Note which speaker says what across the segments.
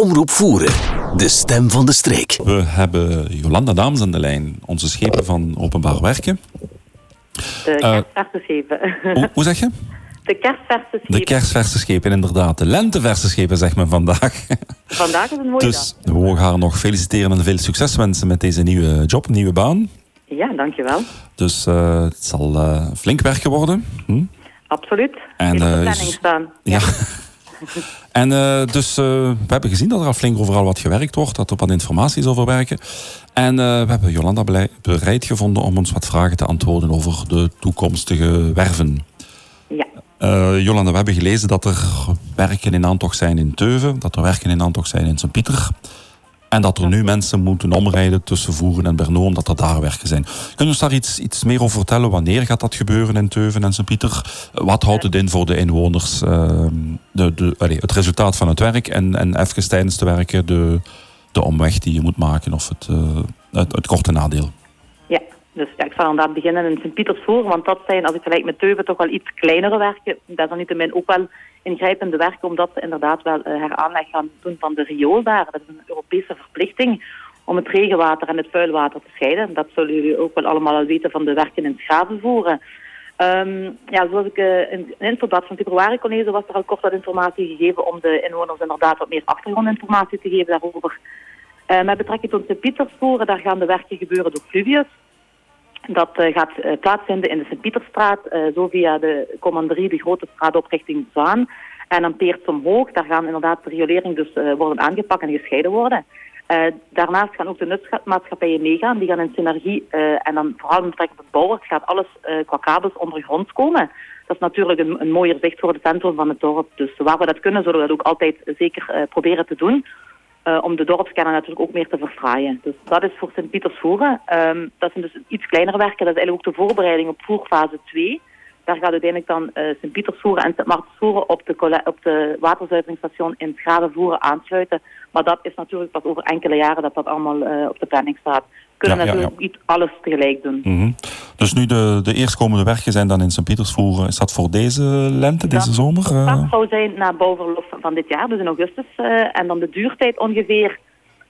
Speaker 1: Omroep Voeren, de stem van de streek.
Speaker 2: We hebben Jolanda Daams aan de lijn, onze schepen van Openbaar Werken.
Speaker 3: De kerstverse schepen.
Speaker 2: Hoe, hoe zeg je?
Speaker 3: De kerstverse schepen.
Speaker 2: De kerstverse schepen, inderdaad. De lenteverse schepen, zeg men vandaag.
Speaker 3: Vandaag is een mooie
Speaker 2: dus we mogen haar nog feliciteren en veel succes wensen met deze nieuwe job, nieuwe baan.
Speaker 3: Ja, dankjewel.
Speaker 2: Dus uh, het zal uh, flink werken worden. Hm?
Speaker 3: Absoluut.
Speaker 2: En,
Speaker 3: uh,
Speaker 2: uh,
Speaker 3: planning staan.
Speaker 2: Ja. en uh, dus we hebben gezien dat er al flink overal wat gewerkt wordt, dat er wat informatie is over werken. En we hebben Jolanda bereid gevonden om ons wat vragen te antwoorden over de toekomstige werven.
Speaker 3: Ja.
Speaker 2: Jolanda, we hebben gelezen dat er werken in aantocht zijn in Teuven, dat er werken in aantocht zijn in Sint-Pieter. En dat er nu mensen moeten omrijden tussen Voeren en Brno, omdat er daar werken zijn. Kun je ons daar iets, iets meer over vertellen? Wanneer gaat dat gebeuren in Teuven en Sint-Pieter? Wat houdt het in voor de inwoners? Uh, de, de, het resultaat van het werk en, en even tijdens te werken de, de omweg die je moet maken of het, het, het, korte nadeel?
Speaker 3: Ja, dus ja, ik zal inderdaad beginnen in Sint-Pietersvoer, want dat zijn, als ik gelijk met Teuven, toch wel iets kleinere werken. Niet ook wel ingrijpende werken, omdat ze inderdaad wel heraanleg gaan doen van de riool daar. Dat is een Europese verplichting om het regenwater en het vuilwater te scheiden. Dat zullen jullie ook wel allemaal al weten van de werken in Schaven voeren. Um, ja, zoals ik uh, in een infoblad van februari kon lezen, was er al kort wat informatie gegeven om de inwoners inderdaad wat meer achtergrondinformatie te geven daarover. Uh, met betrekking tot de Pietersvoeren, daar gaan de werken gebeuren door Fluvius. Dat uh, gaat uh, plaatsvinden in de Sint-Pieterstraat, uh, zo via de commanderie, de grote straat op richting Zwaan. En dan Peert omhoog, daar gaan inderdaad de riolering dus worden aangepakt en gescheiden worden. daarnaast gaan ook de nutsmaatschappijen meegaan, die gaan in synergie en dan vooral met betrekking tot bouwers gaat alles qua kabels ondergronds komen. Dat is natuurlijk een, een mooier zicht voor het centrum van het dorp. Dus waar we dat kunnen, zullen we dat ook altijd zeker proberen te doen. Uh, om de dorpskernen natuurlijk ook meer te verfraaien. Dus dat is voor Sint-Pieters voeren. Um, dat zijn dus iets kleinere werken. Dat is eigenlijk ook de voorbereiding op voerfase 2. Daar gaat uiteindelijk dan uh, Sint-Pieters voeren en Sint-Martens voeren op de, op de waterzuiveringsstation in Schade voeren aansluiten. Maar dat is natuurlijk pas over enkele jaren dat dat allemaal uh, op de planning staat. We kunnen ja, natuurlijk ja, ja. niet alles tegelijk doen.
Speaker 2: Mm -hmm. Dus nu de, de eerstkomende werken zijn dan in Sint-Pieters voeren. Is dat voor deze lente,
Speaker 3: dat,
Speaker 2: deze zomer?
Speaker 3: Dat zou zijn na bouwverlof van dit jaar, dus in augustus. Uh, en dan de duurtijd ongeveer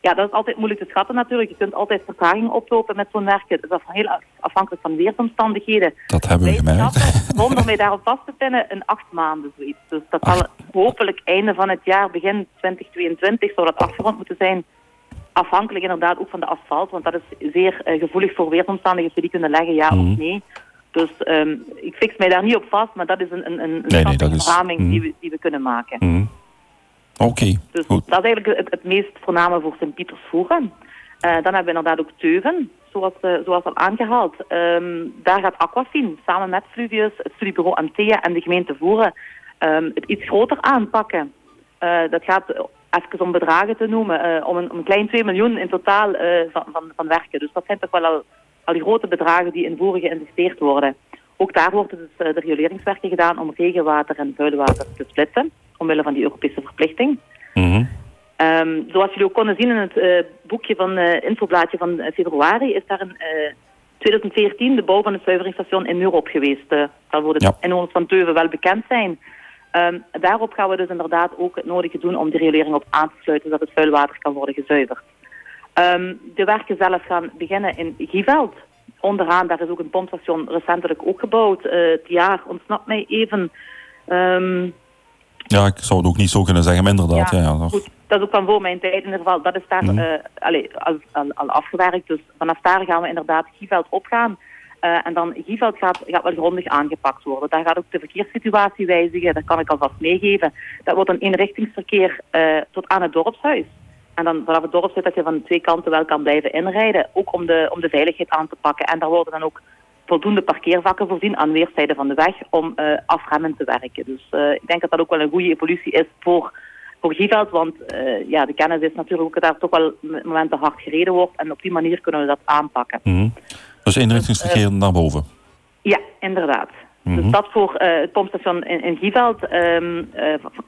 Speaker 3: ja, dat is altijd moeilijk te schatten natuurlijk. Je kunt altijd vertraging oplopen met zo'n werken. Dat is heel afhankelijk van weersomstandigheden.
Speaker 2: Dat hebben we gemerkt.
Speaker 3: Zonder mij daarop vast te pinnen, een acht maanden zoiets. Dus dat zal hopelijk einde van het jaar, begin 2022, zou dat afgerond moeten zijn. Afhankelijk inderdaad ook van de asfalt, want dat is zeer uh, gevoelig voor weersomstandigheden. Die kunnen leggen, ja mm. of nee. Dus um, ik fix mij daar niet op vast, maar dat is een, een, een
Speaker 2: nee, nee, is, mm.
Speaker 3: die, we, die we kunnen maken.
Speaker 2: Mm. Oké, okay,
Speaker 3: dus
Speaker 2: goed.
Speaker 3: dat is eigenlijk het, het meest voorname voor Sint-Pieters voeren. Uh, dan hebben we inderdaad ook Teuven, zoals, uh, zoals al aangehaald. Um, daar gaat Aquafin samen met Fluvius, het studiebureau Antea en de gemeente Voeren um, het iets groter aanpakken. Uh, dat gaat even om bedragen te noemen, om een, om, een, klein 2 miljoen in totaal van, van, van werken. Dus dat zijn toch wel al, al die grote bedragen die in Voeren geïnvesteerd worden. Ook daar worden dus de rioleringswerken gedaan om regenwater en vuilwater te splitsen omwille van die Europese verplichting.
Speaker 2: Mm -hmm.
Speaker 3: um, zoals jullie ook konden zien in het boekje van infoblaadje van februari, is daar in uh, 2014 de bouw van het zuiveringsstation in Murop geweest. dat wordt
Speaker 2: ja.
Speaker 3: inwoners van Teuven wel bekend zijn. Um, daarop gaan we dus inderdaad ook het nodige doen om de riolering op aan te sluiten, zodat het vuilwater kan worden gezuiverd. Um, de werken zelf gaan beginnen in Gieveld. Onderaan, daar is ook een pompstation recentelijk ook gebouwd. het jaar ontsnapt mij even... Um,
Speaker 2: ja, ik zou het ook niet zo kunnen zeggen, maar inderdaad. Ja, ja,
Speaker 3: dat... Goed, dat is ook van voor mijn tijd in ieder geval. Dat is daar mm. uh, allez, al, al, al, afgewerkt. Dus vanaf daar gaan we inderdaad Gieveld opgaan. Uh, en dan Gieveld gaat, gaat wel grondig aangepakt worden. Daar gaat ook de verkeerssituatie wijzigen. Dat kan ik alvast meegeven. Dat wordt een eenrichtingsverkeer uh, tot aan het dorpshuis. En dan vanaf het dorpshuis dat je van de twee kanten wel kan blijven inrijden. Ook om de, om de veiligheid aan te pakken. En daar worden dan ook voldoende parkeervakken voorzien aan weerszijden van de weg om uh, afremmend te werken. Dus ik denk dat dat ook wel een goede evolutie is voor, voor Gieveld, want ja, de kennis is natuurlijk ook dat daar toch wel momenten hard gereden wordt en op die manier kunnen we dat aanpakken.
Speaker 2: -hmm. Dus inrichtingsverkeer dus, naar boven?
Speaker 3: Ja, inderdaad. Mm -hmm. Dus dat voor het pompstation in, in Gieveld. Um,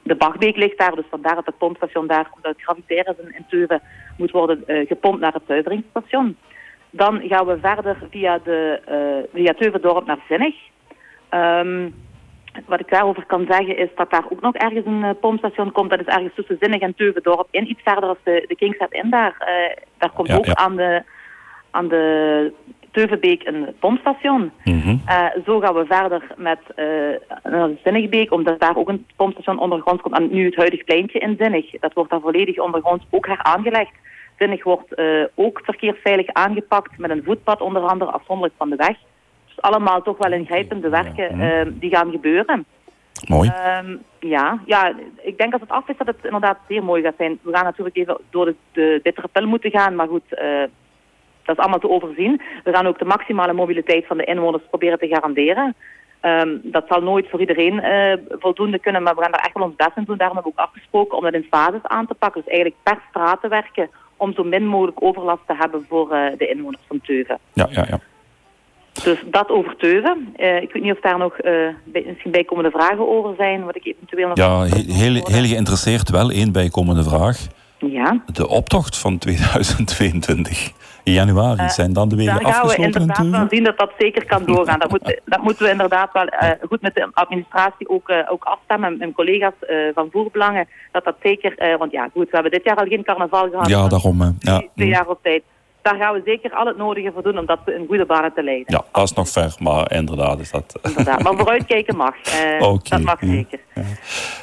Speaker 3: de Bachbeek ligt daar, dus vandaar dat het pompstation daar, omdat het gravitair is in, in Teuven, moet worden gepompt naar het zuiveringsstation. Dan gaan we verder via, de, via Teuvendorp naar Zinnig. Um, wat ik daarover kan zeggen is dat daar ook nog ergens een pompstation komt. Dat is ergens tussen Zinnig en Teuvendorp in. Iets verder als de, de Kingstad in daar. Daar komt
Speaker 2: Ja,
Speaker 3: ook
Speaker 2: ja.
Speaker 3: aan de, aan de Teuvenbeek een pompstation.
Speaker 2: Mhm.
Speaker 3: Eh, zo gaan we verder met eh naar de Zinnigbeek, omdat daar ook een pompstation ondergronds komt. En nu het huidige pleintje in Zinnig. Dat wordt daar volledig ondergronds ook heraangelegd. Zinnig wordt eh, ook verkeersveilig aangepakt met een voetpad onder andere afzonderlijk van de weg. Dus allemaal toch wel ingrijpende werken eh, die gaan gebeuren.
Speaker 2: Mooi.
Speaker 3: Ehm, ja, ja, ik denk als het af is dat het inderdaad zeer mooi gaat zijn. We gaan natuurlijk even door de, de bittere pil moeten gaan, maar goed, eh, dat is allemaal te overzien. We gaan ook de maximale mobiliteit van de inwoners proberen te garanderen. Ehm, dat zal nooit voor iedereen eh, voldoende kunnen, maar we gaan daar echt wel ons best in doen. Daarom hebben we ook afgesproken om dat in fases aan te pakken. Dus eigenlijk per straat te werken om zo min mogelijk overlast te hebben voor eh, de inwoners van Teuven.
Speaker 2: Ja, ja, ja.
Speaker 3: Dus dat over Teuven. Eh, ik weet niet of daar nog bij, misschien bijkomende vragen over zijn, wat ik eventueel nog...
Speaker 2: Ja, he- heel, heel geïnteresseerd wel. één bijkomende vraag.
Speaker 3: Ja.
Speaker 2: De optocht van 2022. In januari zijn dan de wegen
Speaker 3: Daar gaan we
Speaker 2: afgesloten in
Speaker 3: inderdaad wel zien dat dat zeker kan doorgaan. Dat, moet, dat moeten we inderdaad wel eh, goed met de administratie ook, eh, ook afstemmen. En mijn collega's eh, van Voerbelangen, dat dat zeker... eh, want ja, goed, we hebben dit jaar al geen carnaval gehad.
Speaker 2: Ja, daarom. Ja.
Speaker 3: Twee, twee jaar op tijd. Daar gaan we zeker al het nodige voor doen om dat in goede banen te leiden.
Speaker 2: ja, dat is nog ver, maar inderdaad is dat...
Speaker 3: Inderdaad. Maar vooruitkijken mag. Eh,
Speaker 2: Oké,
Speaker 3: Dat mag
Speaker 2: ja.
Speaker 3: zeker.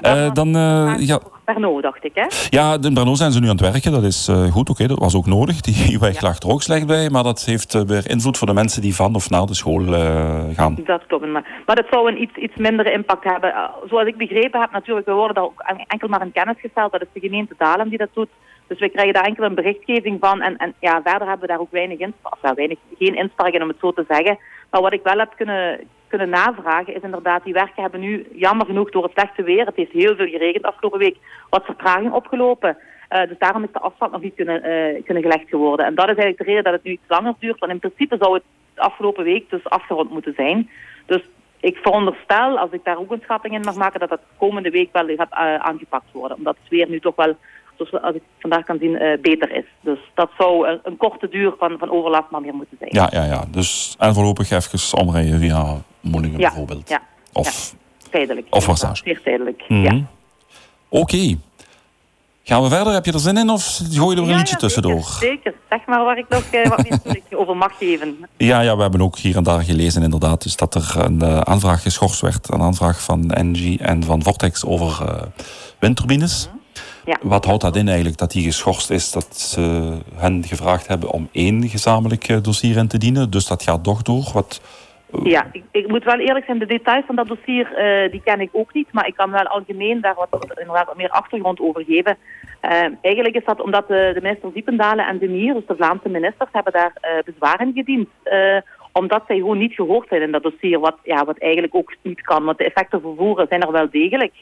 Speaker 2: Eh, dan, eh, ja,
Speaker 3: Dacht ik, hè?
Speaker 2: ja, in Brno zijn ze nu aan het werken. Dat is eh, goed, oké, dat was ook nodig. Die weg lag er ook slecht bij. Maar dat heeft eh, weer invloed voor de mensen die van of naar de school eh, gaan.
Speaker 3: Dat klopt. Maar, maar dat zou een iets, iets mindere impact hebben. Zoals ik begrepen heb, natuurlijk, we worden daar ook en- enkel maar in kennis gesteld. Dat is de gemeente Dalem die dat doet. Dus we krijgen daar enkel een berichtgeving van. En, en ja, verder hebben we daar ook weinig, in, of, ja, weinig geen inspraak in, om het zo te zeggen. Maar wat ik wel heb kunnen, kunnen navragen, is inderdaad, die werken hebben nu, jammer genoeg, door het slechte weer, het heeft heel veel geregend afgelopen week, wat vertraging opgelopen. Eh, dus daarom is de afstand nog niet kunnen, eh, kunnen gelegd geworden. En dat is eigenlijk de reden dat het nu iets langer duurt. Want in principe zou het afgelopen week dus afgerond moeten zijn. Dus ik veronderstel, als ik daar ook een schatting in mag maken, dat dat komende week wel gaat eh, aangepakt worden. Omdat het weer nu toch wel, zoals als ik vandaag kan zien, beter is. Dus dat zou een, een korte duur van, van overlast maar meer moeten zijn.
Speaker 2: Ja, ja, ja. Dus, en voorlopig even omrijden via Moelingen
Speaker 3: Ja,
Speaker 2: bijvoorbeeld.
Speaker 3: ja,
Speaker 2: Of,
Speaker 3: Tijdelijk.
Speaker 2: Of Warsage.
Speaker 3: Zeer tijdelijk,
Speaker 2: Mhm.
Speaker 3: ja.
Speaker 2: Oké. Gaan we verder? Heb je er zin in of gooi je er een
Speaker 3: Ja,
Speaker 2: liedje
Speaker 3: ja,
Speaker 2: tussendoor?
Speaker 3: Zeker. Zeg maar waar ik nog eh, wat meer over mag geven.
Speaker 2: Ja, ja, we hebben ook hier en daar gelezen inderdaad. Dus dat er een eh, aanvraag geschorst werd. Een aanvraag van Engie en van Vortex over eh, windturbines.
Speaker 3: Ja.
Speaker 2: Wat houdt dat in eigenlijk, dat die geschorst is? Dat ze hen gevraagd hebben om één gezamenlijk dossier in te dienen. Dus dat gaat toch door. Wat,
Speaker 3: Ja, ik, ik moet wel eerlijk zijn, de details van dat dossier eh, die ken ik ook niet. Maar ik kan wel algemeen daar wat, wat meer achtergrond over geven. Eh, eigenlijk is dat omdat de, de minister Diependalen en de Mier, dus de Vlaamse ministers, hebben daar eh bezwaar in gediend. Omdat zij gewoon niet gehoord zijn in dat dossier, wat, ja, wat eigenlijk ook niet kan. Want de effecten vervoeren zijn er wel degelijk.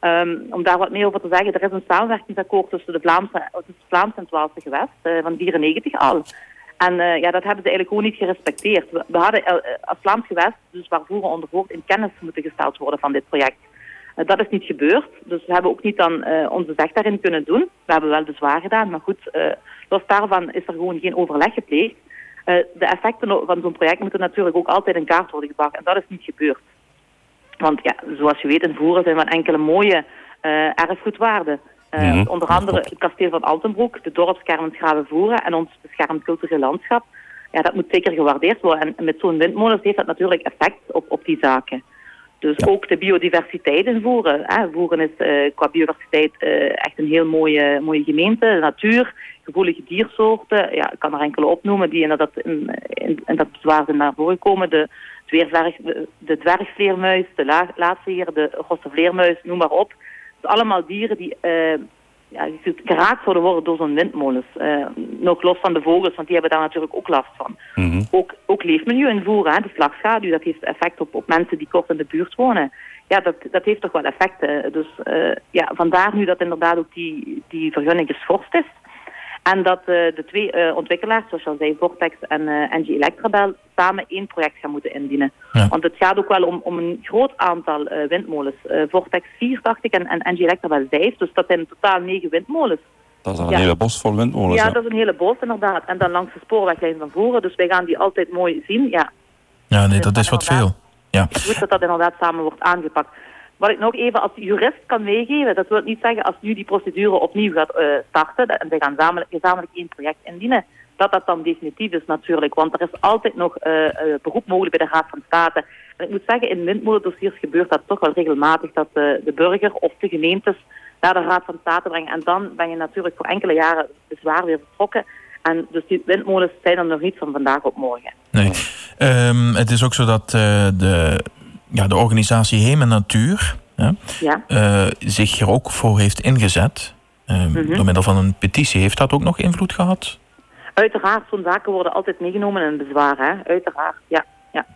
Speaker 3: Ehm, om daar wat meer over te zeggen, er is een samenwerkingsakkoord tussen de Vlaamse, tussen Vlaamse en gewest van 94 al. En eh, ja, dat hebben ze eigenlijk gewoon niet gerespecteerd. We, hadden eh, als Vlaams gewest, dus waar voeren onder hoort, in kennis moeten gesteld worden van dit project. Eh, dat is niet gebeurd, dus we hebben ook niet dan eh, onze zeg daarin kunnen doen. We hebben wel bezwaar gedaan, maar goed, eh, los daarvan is er gewoon geen overleg gepleegd. Eh, de effecten van zo'n project moeten natuurlijk ook altijd in kaart worden gebracht en dat is niet gebeurd. Want ja, zoals je weet, in Voeren zijn wel enkele mooie eh, erfgoedwaarden. Eh,
Speaker 2: Mhm,
Speaker 3: onder andere het kasteel van Altenbroek, de dorpskern Graven Voeren en ons beschermd cultureel landschap. Ja, dat moet zeker gewaardeerd worden. En met zo'n windmolens heeft dat natuurlijk effect op, op die zaken. Dus
Speaker 2: Ja.
Speaker 3: ook de biodiversiteit in Voeren. Hè. Voeren is eh, qua biodiversiteit eh, echt een heel mooie, mooie gemeente. De natuur, gevoelige diersoorten. Ja, ik kan er enkele opnoemen die inderdaad in, in, in dat bezwaar zijn naar voren komen. De, de, de dwergvleermuis, de la, laatste de rosse vleermuis, noem maar op. Allemaal dieren die eh, ja, geraakt zouden worden door zo'n windmolens. Eh, nog los van de vogels, want die hebben daar natuurlijk ook last van.
Speaker 2: Mhm.
Speaker 3: Ook, ook leefmilieu in Voeren, hè, de slagschaduw, dat heeft effect op, op mensen die kort in de buurt wonen. Ja, dat, dat heeft toch wel effecten. Dus eh, ja, vandaar nu dat inderdaad ook die, die vergunning geschorst is. En dat eh, de twee eh, ontwikkelaars, zoals je al zei, Vortex en eh Engie Electrabel, samen één project gaan moeten indienen.
Speaker 4: Ja.
Speaker 3: Want het gaat ook wel om, om een groot aantal windmolens. Vortex 4, dacht ik, en, en Engie Electrabel 5. Dus dat zijn in totaal negen windmolens.
Speaker 2: Dat is al een
Speaker 3: Ja.
Speaker 2: hele bos vol windmolens.
Speaker 3: ja,
Speaker 2: ja.
Speaker 3: dat is een hele bos inderdaad. En dan langs de spoorweglijn van Voeren. Dus wij gaan die altijd mooi zien. Ja,
Speaker 4: Ja, nee,
Speaker 3: Dus
Speaker 4: dat is wat veel. Ja.
Speaker 3: Het is goed dat dat inderdaad samen wordt aangepakt. Wat ik nog even als jurist kan meegeven, dat wil niet zeggen als nu die procedure opnieuw gaat uh, starten en ze gaan gezamenlijk, één project indienen, dat dat dan definitief is natuurlijk. Want er is altijd nog uh, beroep mogelijk bij de Raad van State. En ik moet zeggen, in windmolendossiers gebeurt dat toch wel regelmatig dat de burger of de gemeentes naar de Raad van State brengen. En dan ben je natuurlijk voor enkele jaren bezwaar weer vertrokken. En dus die windmolens zijn er nog niet van vandaag op morgen.
Speaker 4: Nee. Um, het is ook zo dat de, ja, de organisatie Heem Natuur ja,
Speaker 3: Ja.
Speaker 4: uh, zich hier ook voor heeft ingezet. Um,
Speaker 3: Mhm.
Speaker 4: Door middel van een petitie. Heeft dat ook nog invloed gehad?
Speaker 3: Uiteraard, zo'n zaken worden altijd meegenomen in bezwaar, hè? Uiteraard, ja. ja.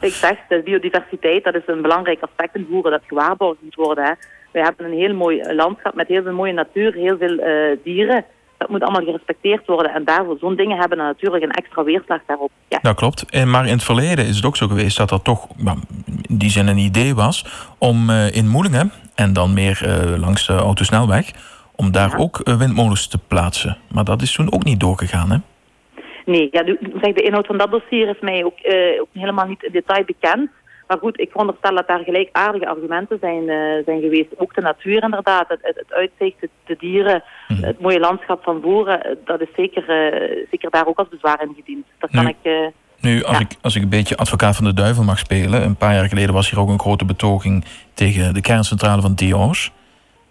Speaker 3: Ik zeg, de biodiversiteit, dat is een belangrijk aspect in voeren dat gewaarborgd moet worden. Hè? Wij hebben een heel mooi eh, landschap met heel veel mooie natuur, heel veel uh, dieren. Dat moet allemaal gerespecteerd worden. En daarvoor, zo'n dingen hebben dan natuurlijk een extra weerslag daarop. Ja.
Speaker 4: Dat klopt. En maar in het verleden is het ook zo geweest dat er toch nou, in die zin een idee was om uh, in Moelingen en dan meer uh, langs de autosnelweg, om daar ja. ook uh, windmolens te plaatsen. Maar dat is toen ook niet doorgegaan, hè?
Speaker 3: Nee, ja, de, zeg, de inhoud van dat dossier is mij ook, uh, ook helemaal niet in detail bekend. Maar goed, ik veronderstel dat daar gelijkaardige argumenten zijn, uh, zijn geweest. Ook de natuur inderdaad, het, het, het uitzicht, het, de dieren, mm. het mooie landschap van voren. Dat is zeker, uh, zeker daar ook als bezwaar in gediend. Dat kan
Speaker 4: nu,
Speaker 3: ik... Uh,
Speaker 4: nu, als,
Speaker 3: ja.
Speaker 4: ik, als ik een beetje advocaat van de duivel mag spelen... een paar jaar geleden was hier ook een grote betoging... tegen de kerncentrale van DO's.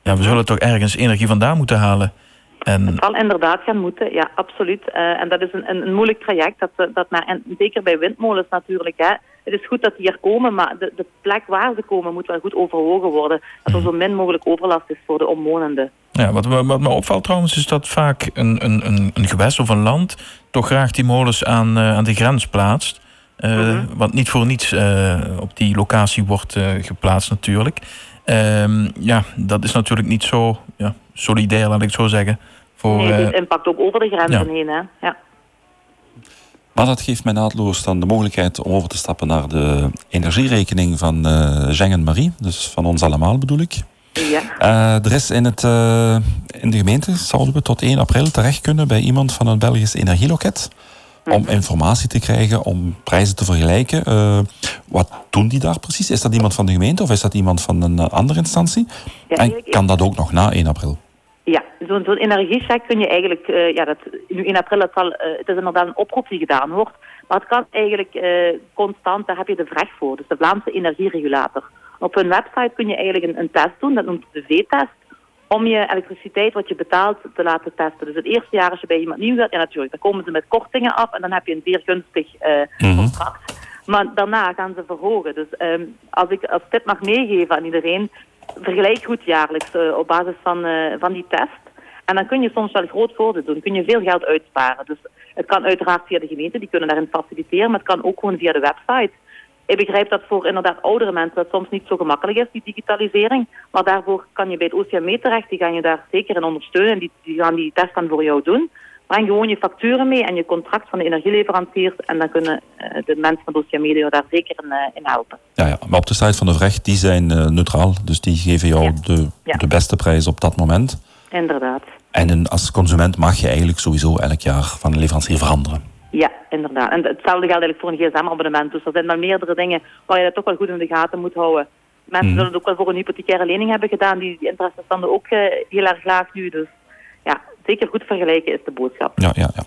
Speaker 4: Ja, we zullen toch ergens energie vandaan moeten halen... En...
Speaker 3: Het zal inderdaad gaan moeten, ja, absoluut. Uh, en dat is een, een, een moeilijk traject. Dat, dat maar, en zeker bij windmolens natuurlijk. Hè. Het is goed dat die hier komen, maar de, de plek waar ze komen moet wel goed overwogen worden. Dat er zo min mogelijk overlast is voor de omwonenden.
Speaker 4: Ja, wat, wat me opvalt trouwens is dat vaak een, een, een, een gewest of een land toch graag die molens aan, uh, aan de grens plaatst. Uh, mm -hmm. Wat niet voor niets op die locatie wordt geplaatst natuurlijk. Um, ja, dat is natuurlijk niet zo ja, solidair, laat ik het zo zeggen. Voor,
Speaker 3: nee, het impact ook over de grenzen
Speaker 4: ja.
Speaker 3: heen. Hè? Ja.
Speaker 2: Maar dat geeft mij naadloos dan de mogelijkheid om over te stappen naar de energierekening van uh, Jean Marie. Dus van ons allemaal bedoel ik.
Speaker 3: Ja.
Speaker 2: Uh, er is in, het, uh, in de gemeente, zouden we tot 1 april terecht kunnen bij iemand van een Belgisch energieloket. Om informatie te krijgen, om prijzen te vergelijken. Uh, wat doen die daar precies? Is dat iemand van de gemeente of is dat iemand van een andere instantie?
Speaker 3: Ja,
Speaker 2: en kan dat ook nog na 1 april?
Speaker 3: Ja, zo'n zo energiecheck kun je eigenlijk, uh, ja, dat, nu in april, het, zal, uh, het is inderdaad een oproep die gedaan wordt, maar het kan eigenlijk constant, daar heb je de vraag voor, dus de Vlaamse energieregulator. Op hun website kun je eigenlijk een, een test doen, dat noemt de V-test, om je elektriciteit wat je betaalt te laten testen. Dus het eerste jaar als je bij iemand nieuw gaat, ja natuurlijk, dan komen ze met kortingen af en dan heb je een zeer gunstig mm -hmm. contract. Maar daarna gaan ze verhogen. Dus um, als ik als tip mag meegeven aan iedereen, vergelijk goed jaarlijks uh, op basis van, uh, van die test. En dan kun je soms wel groot voordeel doen. Kun je veel geld uitsparen. Dus het kan uiteraard via de gemeente, die kunnen daarin faciliteren. Maar het kan ook gewoon via de website. Ik begrijp dat voor inderdaad oudere mensen dat soms niet zo gemakkelijk is, die digitalisering. Maar daarvoor kan je bij het OCME terecht. Die gaan je daar zeker in ondersteunen. Die, die gaan die test dan voor jou doen. Breng gewoon je facturen mee en je contract van de energieleveranciers. En dan kunnen uh, de mensen van het OCME daar zeker in, uh, in, helpen.
Speaker 2: Ja, ja, maar op de site van de Vrecht, die zijn uh, neutraal. Dus die geven jou ja. De, ja. de beste prijs op dat moment.
Speaker 3: Inderdaad.
Speaker 2: En als consument mag je eigenlijk sowieso elk jaar van een leverancier veranderen.
Speaker 3: Ja, inderdaad. En hetzelfde geldt eigenlijk voor een gsm-abonnement. Dus er zijn dan meerdere dingen waar je dat toch wel goed in de gaten moet houden. Mensen mm. zullen het ook wel voor een hypothecaire lening hebben gedaan. Die, die interessestanden ook heel erg laag nu. Dus ja, zeker goed vergelijken is de boodschap.
Speaker 2: Ja, ja, ja.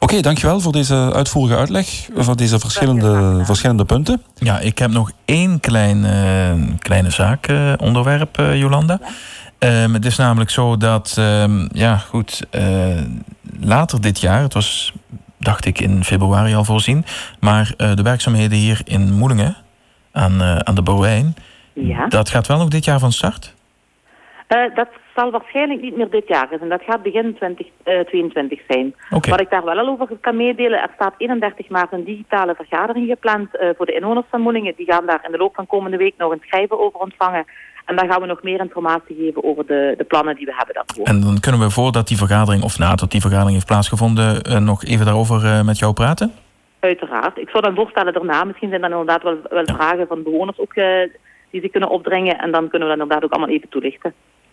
Speaker 2: Oké, okay, dankjewel voor deze uitvoerige uitleg, voor deze verschillende, verschillende punten.
Speaker 4: Ja, ik heb nog één klein, uh, kleine zaak uh, onderwerp, uh, Jolanda. Ja. Um, het is namelijk zo dat, um, ja goed, later dit jaar, het was dacht ik in februari al voorzien, maar de werkzaamheden hier in Moelingen aan, aan de Bouwijn,
Speaker 3: ja.
Speaker 4: dat gaat wel nog dit jaar van start?
Speaker 3: dat zal waarschijnlijk niet meer dit jaar zijn. Dat gaat begin 2022 uh, zijn.
Speaker 4: Okay.
Speaker 3: Wat ik daar wel al over kan meedelen, er staat 31 maart een digitale vergadering gepland uh, voor de inwoners van Moelingen. Die gaan daar in de loop van komende week nog een schrijven over ontvangen. En dan gaan we nog meer informatie geven over de, de plannen die we hebben daarvoor.
Speaker 4: En dan kunnen we voordat die vergadering, of nadat die vergadering heeft plaatsgevonden, uh, nog even daarover met jou praten?
Speaker 3: Uiteraard. Ik zou dan voorstellen daarna, misschien zijn er inderdaad wel, wel ja. vragen van bewoners ook die ze kunnen opdringen. En dan kunnen we dat inderdaad ook allemaal even toelichten.